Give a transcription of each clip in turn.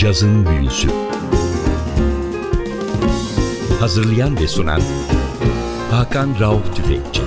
Cazın Büyüsü Hazırlayan ve sunan Hakan Rauf Tüfekçi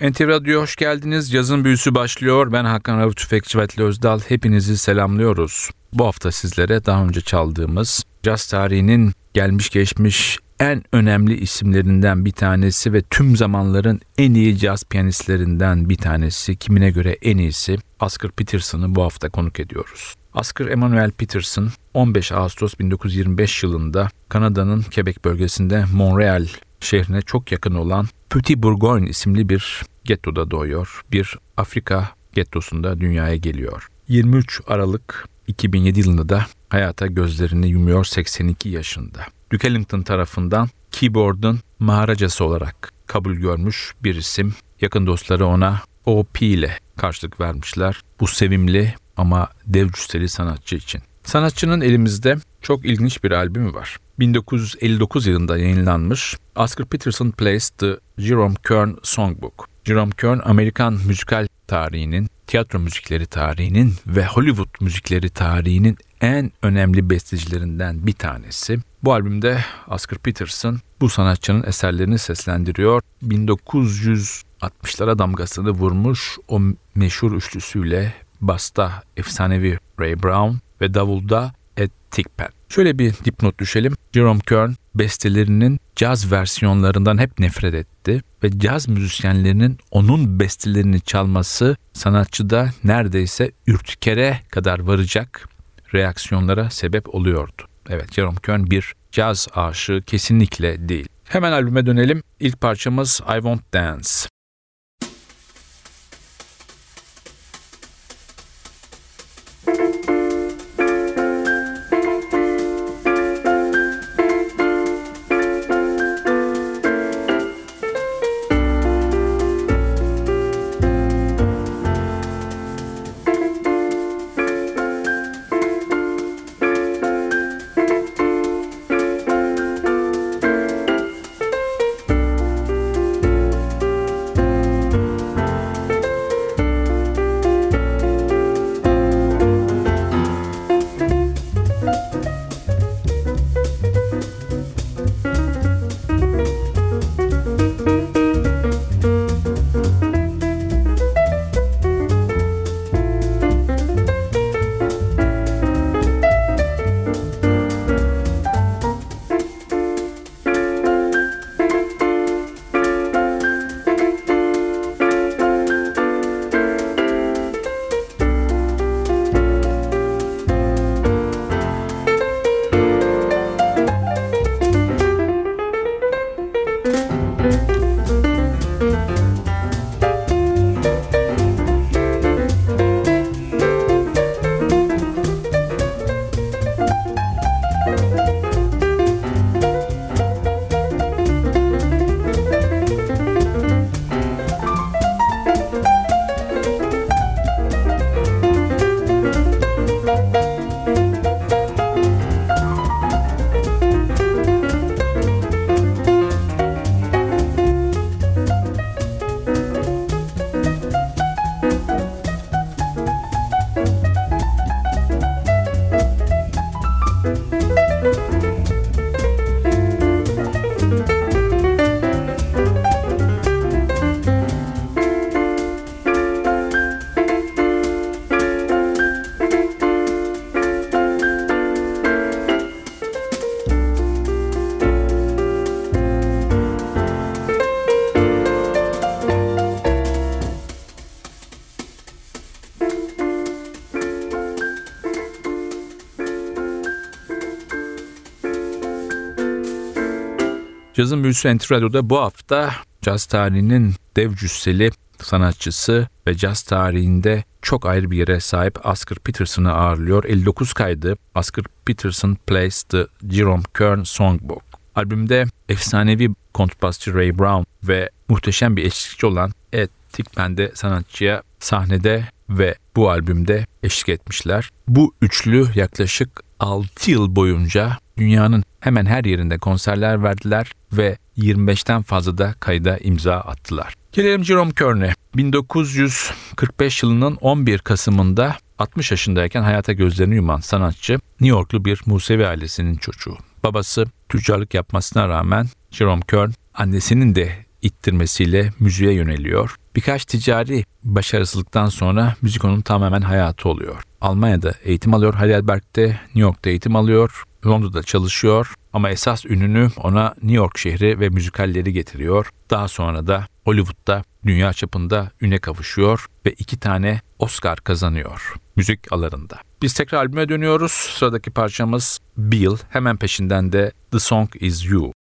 NTV Radyo hoş geldiniz. Yazın büyüsü başlıyor. Ben Hakan Rauf Tüfekçi ve Özdal. Hepinizi selamlıyoruz. Bu hafta sizlere daha önce çaldığımız caz tarihinin gelmiş geçmiş en önemli isimlerinden bir tanesi ve tüm zamanların en iyi caz piyanistlerinden bir tanesi, kimine göre en iyisi Oscar Peterson'ı bu hafta konuk ediyoruz. Oscar Emmanuel Peterson 15 Ağustos 1925 yılında Kanada'nın Quebec bölgesinde Montreal şehrine çok yakın olan Petit Bourgogne isimli bir gettoda doğuyor. Bir Afrika gettosunda dünyaya geliyor. 23 Aralık 2007 yılında da hayata gözlerini yumuyor 82 yaşında. Duke Ellington tarafından keyboard'un maharacası olarak kabul görmüş bir isim. Yakın dostları ona OP ile karşılık vermişler. Bu sevimli ama dev cüsseli sanatçı için. Sanatçının elimizde çok ilginç bir albümü var. 1959 yılında yayınlanmış Oscar Peterson Plays the Jerome Kern Songbook. Jerome Kern Amerikan müzikal tarihinin, tiyatro müzikleri tarihinin ve Hollywood müzikleri tarihinin en önemli bestecilerinden bir tanesi. Bu albümde Oscar Peterson bu sanatçının eserlerini seslendiriyor. 1960'lara damgasını vurmuş o meşhur üçlüsüyle basta efsanevi Ray Brown ve davulda Ed Thigpen. Şöyle bir dipnot düşelim. Jerome Kern bestelerinin caz versiyonlarından hep nefret etti ve caz müzisyenlerinin onun bestelerini çalması sanatçıda neredeyse ürtükere kadar varacak reaksiyonlara sebep oluyordu. Evet Jerome Kern bir caz aşığı kesinlikle değil. Hemen albüme dönelim. İlk parçamız I Won't Dance. Cazın Büyüsü Radyo'da bu hafta caz tarihinin dev cüsseli sanatçısı ve caz tarihinde çok ayrı bir yere sahip Oscar Peterson'ı ağırlıyor. 59 kaydı Oscar Peterson Plays the Jerome Kern Songbook. Albümde efsanevi kontrbasçı Ray Brown ve muhteşem bir eşlikçi olan Ed Thigpen de sanatçıya sahnede ve bu albümde eşlik etmişler. Bu üçlü yaklaşık 6 yıl boyunca dünyanın hemen her yerinde konserler verdiler ve 25'ten fazla da kayda imza attılar. Gelelim Jerome Kern'e. 1945 yılının 11 Kasım'ında 60 yaşındayken hayata gözlerini yuman sanatçı New Yorklu bir Musevi ailesinin çocuğu. Babası tüccarlık yapmasına rağmen Jerome Kern annesinin de ittirmesiyle müziğe yöneliyor. Birkaç ticari başarısızlıktan sonra müzik onun tamamen hayatı oluyor. Almanya'da eğitim alıyor, Heidelberg'de, New York'ta eğitim alıyor, Londra'da çalışıyor ama esas ününü ona New York şehri ve müzikalleri getiriyor. Daha sonra da Hollywood'da dünya çapında üne kavuşuyor ve iki tane Oscar kazanıyor müzik alanında. Biz tekrar albüme dönüyoruz. Sıradaki parçamız Bill, hemen peşinden de The Song Is You.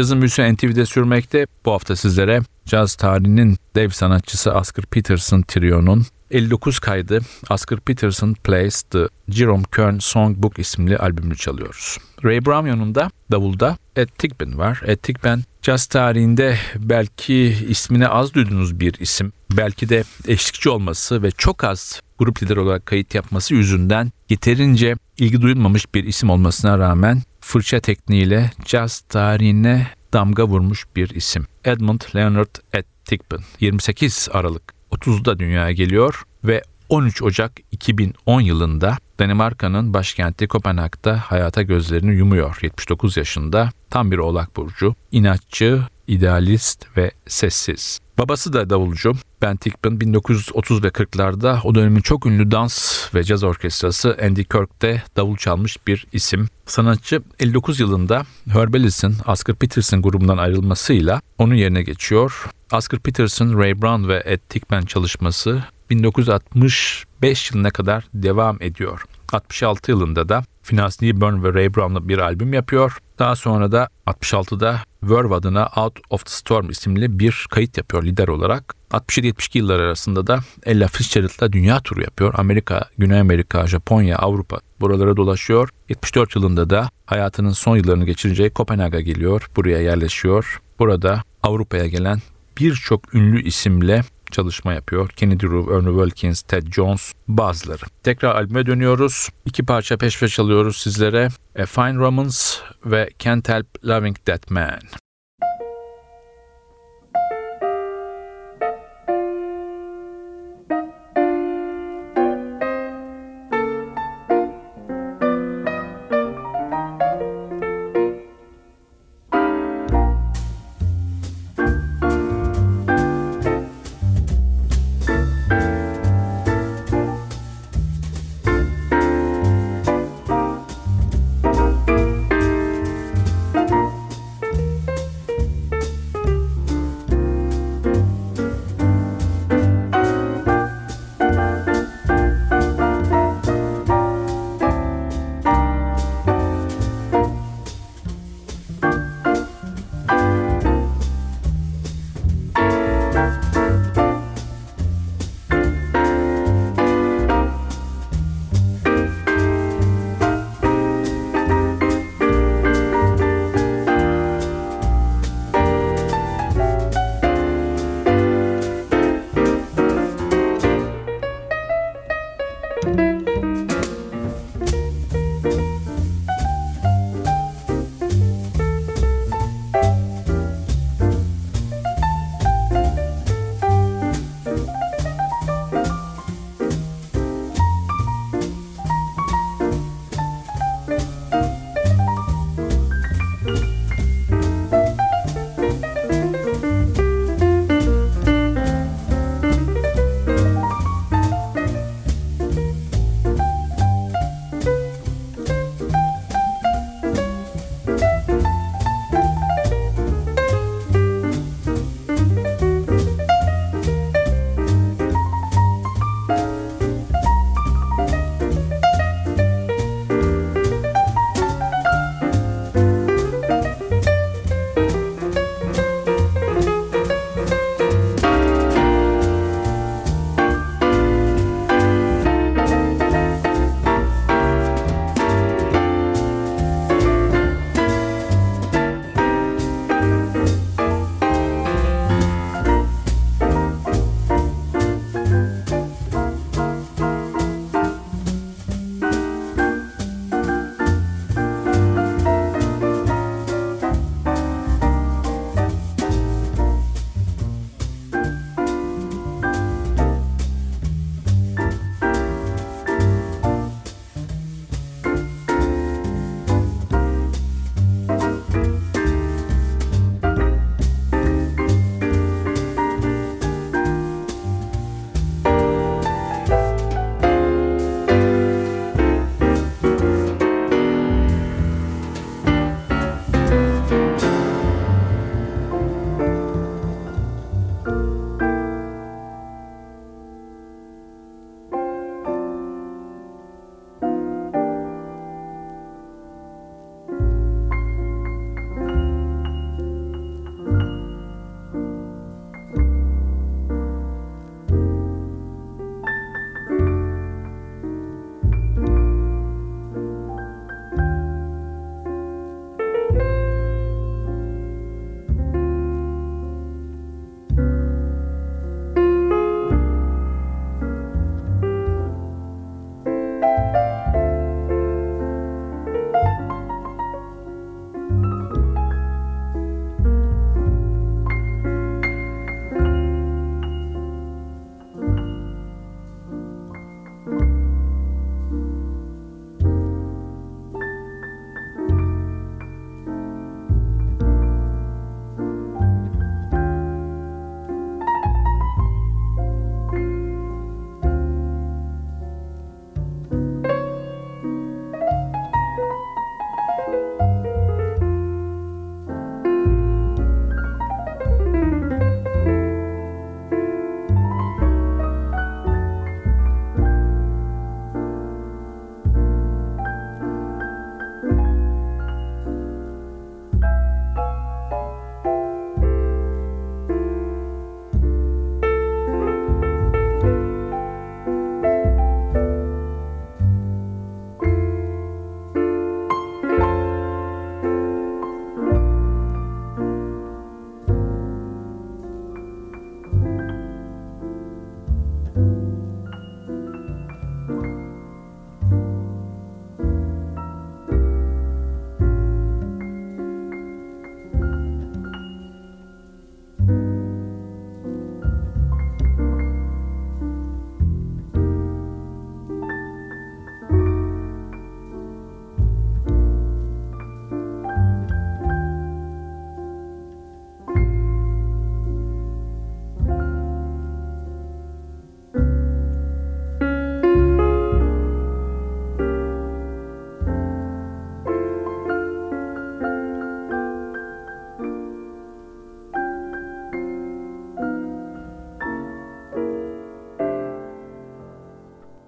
Yazın büyüsü NTV'de sürmekte. Bu hafta sizlere caz tarihinin dev sanatçısı Oscar Peterson Trio'nun 59 kaydı Oscar Peterson Plays The Jerome Kern Songbook isimli albümünü çalıyoruz. Ray Brown yanında davulda Ed Tigbin var. Ed Tigbin caz tarihinde belki ismine az duyduğunuz bir isim. Belki de eşlikçi olması ve çok az grup lideri olarak kayıt yapması yüzünden yeterince ilgi duyulmamış bir isim olmasına rağmen fırça tekniğiyle caz tarihine damga vurmuş bir isim. Edmund Leonard Ed Tigbin 28 Aralık 30'da dünyaya geliyor ve 13 Ocak 2010 yılında Danimarka'nın başkenti Kopenhag'da hayata gözlerini yumuyor 79 yaşında. Tam bir oğlak burcu, inatçı, idealist ve sessiz. Babası da davulcu. Ben Tickman 1930 ve 40'larda o dönemin çok ünlü dans ve caz orkestrası Andy Kirk'te davul çalmış bir isim. Sanatçı 59 yılında Herb Ellis'in Oscar Peterson grubundan ayrılmasıyla onun yerine geçiyor. Oscar Peterson, Ray Brown ve Ed Tickman çalışması 1965 yılına kadar devam ediyor. 66 yılında da Finans Burn ve Ray Brown'la bir albüm yapıyor. Daha sonra da 66'da Verve adına Out of the Storm isimli bir kayıt yapıyor lider olarak. 67-72 yıllar arasında da Ella Fitzgerald'la dünya turu yapıyor. Amerika, Güney Amerika, Japonya, Avrupa buralara dolaşıyor. 74 yılında da hayatının son yıllarını geçireceği Kopenhag'a geliyor. Buraya yerleşiyor. Burada Avrupa'ya gelen birçok ünlü isimle çalışma yapıyor. Kennedy Rue, Ernie Wilkins, Ted Jones bazıları. Tekrar albüme dönüyoruz. İki parça peş peşe çalıyoruz sizlere. A Fine Romance ve Can't Help Loving That Man.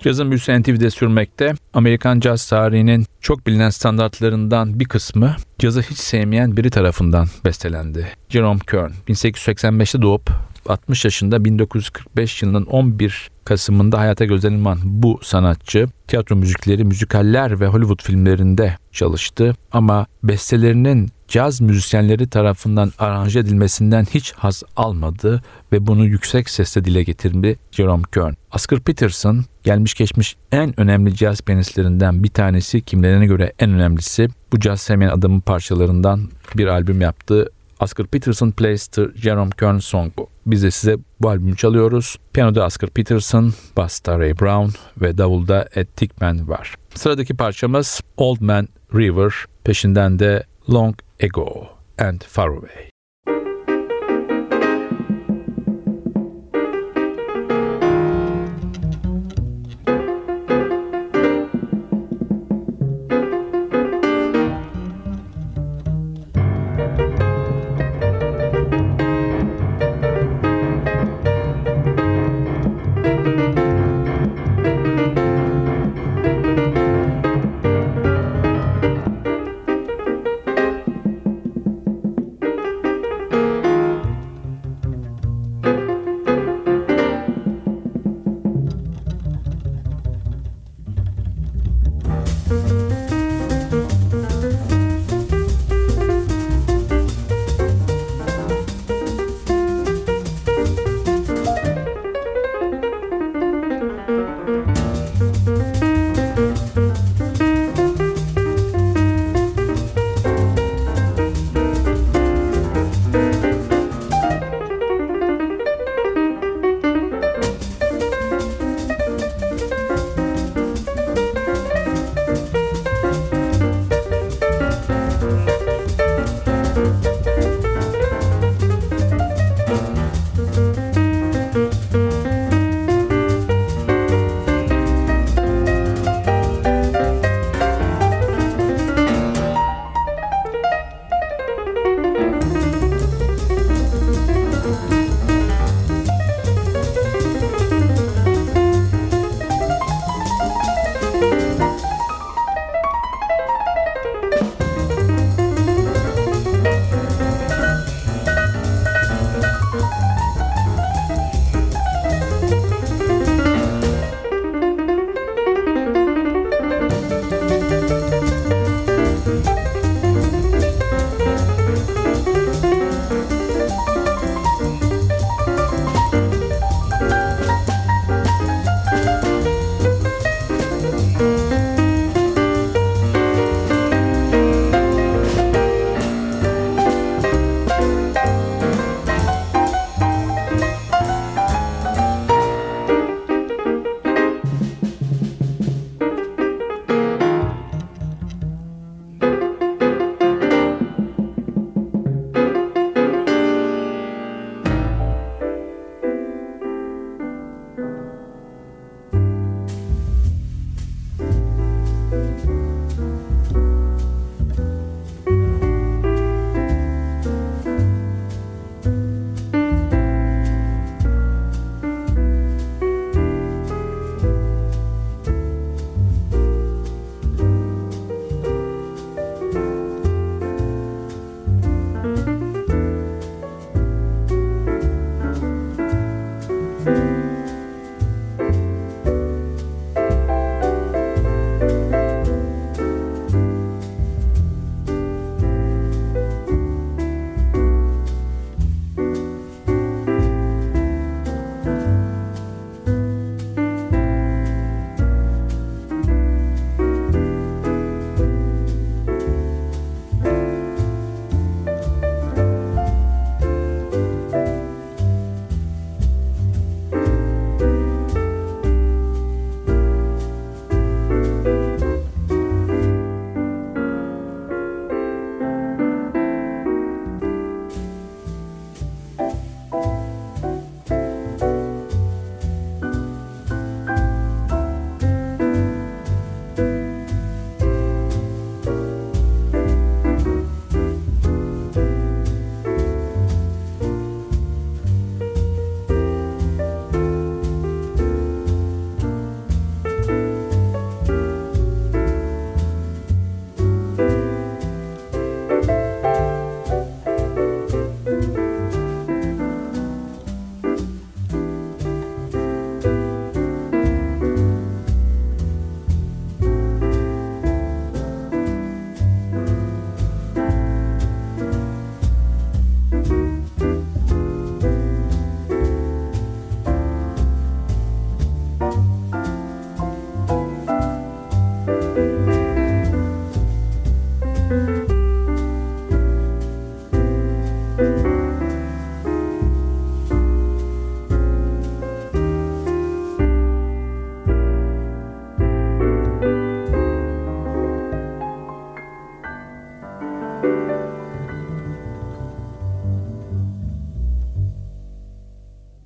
Cazın büyüsü NTV'de sürmekte. Amerikan caz tarihinin çok bilinen standartlarından bir kısmı cazı hiç sevmeyen biri tarafından bestelendi. Jerome Kern 1885'te doğup 60 yaşında 1945 yılının 11 Kasım'ında hayata gözlenen bu sanatçı tiyatro müzikleri, müzikaller ve Hollywood filmlerinde çalıştı ama bestelerinin caz müzisyenleri tarafından aranje edilmesinden hiç haz almadı ve bunu yüksek sesle dile getirdi Jerome Kern. Oscar Peterson gelmiş geçmiş en önemli caz piyanistlerinden bir tanesi, kimlerine göre en önemlisi. Bu caz sevmeyen adamın parçalarından bir albüm yaptı. Oscar Peterson Plays the Jerome Kern Songbook. Biz de size bu albümü çalıyoruz. Piyanoda Oscar Peterson, Basta Ray Brown ve davulda Ed Tickman var. Sıradaki parçamız Old Man River, peşinden de Long Ago and Far Away. Bye.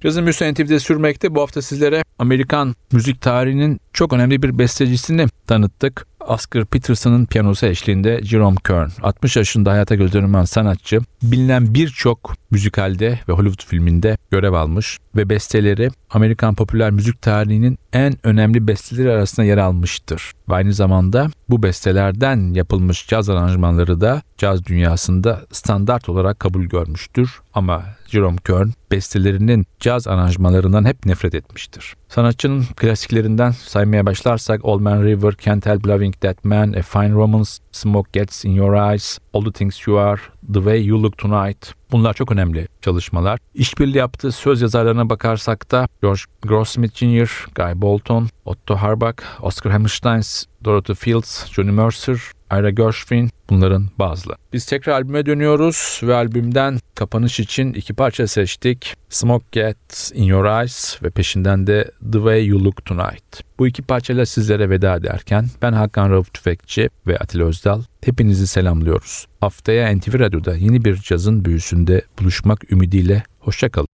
Cazın Müslüman NTV'de sürmekte. Bu hafta sizlere Amerikan müzik tarihinin çok önemli bir bestecisini tanıttık. Oscar Peterson'ın piyanosu eşliğinde Jerome Kern. 60 yaşında hayata gözlenen sanatçı, bilinen birçok müzikalde ve Hollywood filminde görev almış ve besteleri Amerikan popüler müzik tarihinin en önemli besteleri arasında yer almıştır. Ve aynı zamanda bu bestelerden yapılmış caz aranjmanları da caz dünyasında standart olarak kabul görmüştür. Ama Jerome Kern bestelerinin caz aranjmanlarından hep nefret etmiştir. Sanatçının klasiklerinden saymaya başlarsak Old Man River, Can't Help Loving That Man, A Fine Romance, Smoke Gets In Your Eyes, All The Things You Are, The Way You Look Tonight. Bunlar çok önemli çalışmalar. İşbirliği yaptığı söz yazarlarına bakarsak da George Grossmith Jr., Guy Bolton, Otto Harbach, Oscar Hammerstein, Dorothy Fields, Johnny Mercer, Ira Gershwin bunların bazıları. Biz tekrar albüme dönüyoruz ve albümden kapanış için iki parça seçtik. Smoke Gets In Your Eyes ve peşinden de The Way You Look Tonight. Bu iki parçayla sizlere veda ederken ben Hakan Rauf Tüfekçi ve Atilla Özdal hepinizi selamlıyoruz. Haftaya NTV Radyo'da yeni bir cazın büyüsünde buluşmak ümidiyle hoşçakalın.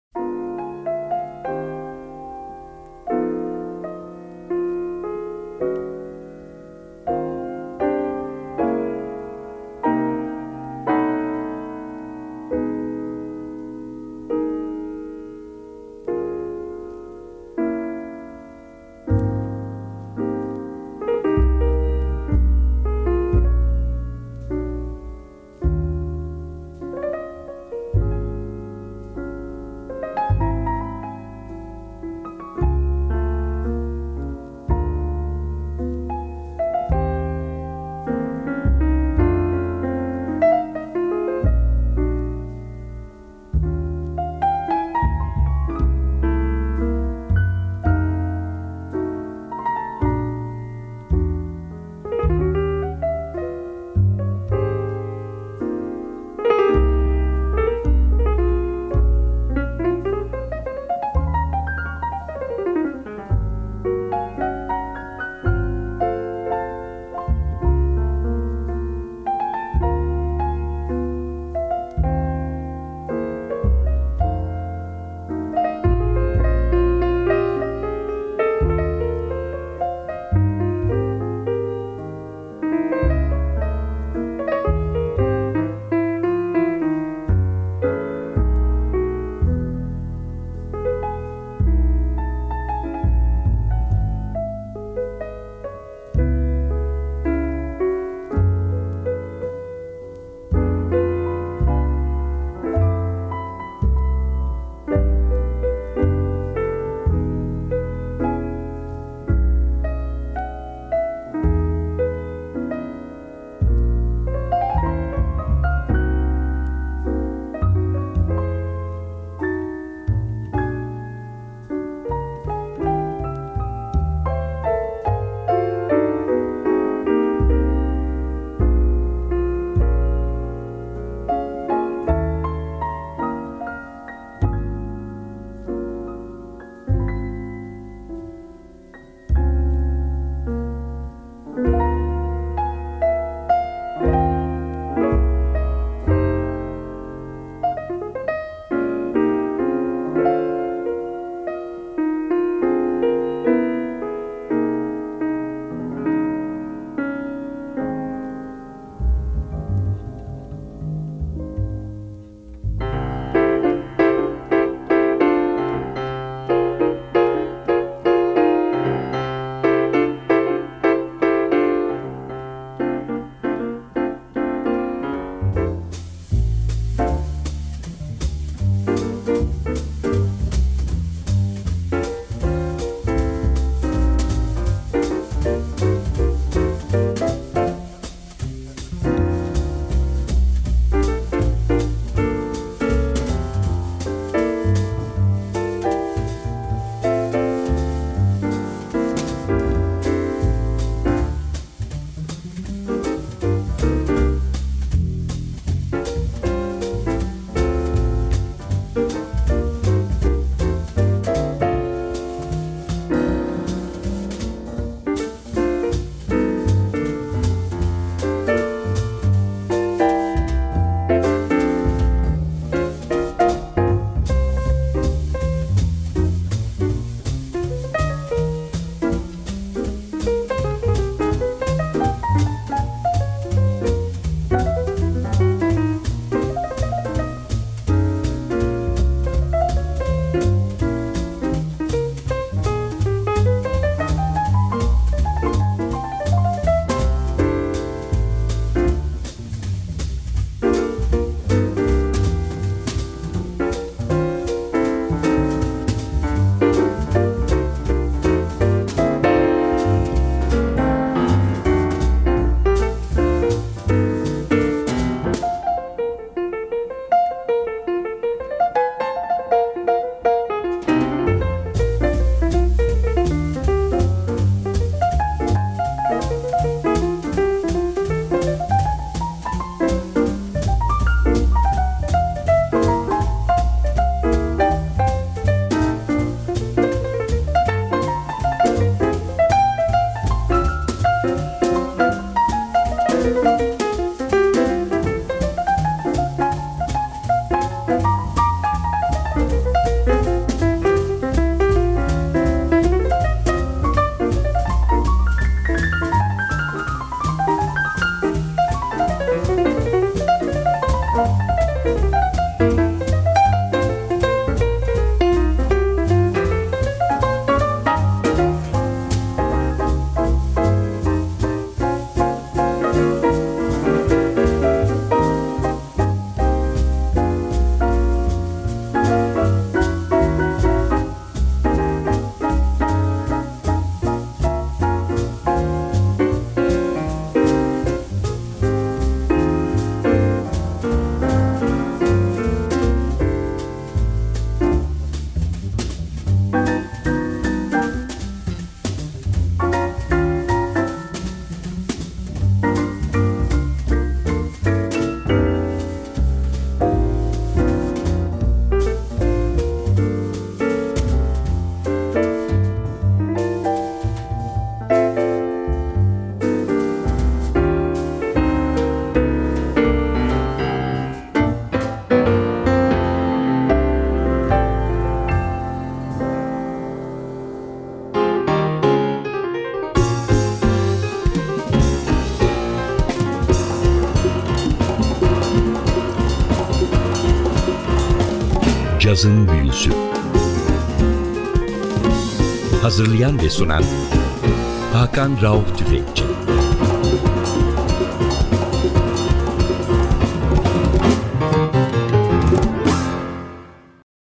Büyüsü Hazırlayan ve sunan Hakan Rauf Tüfekçi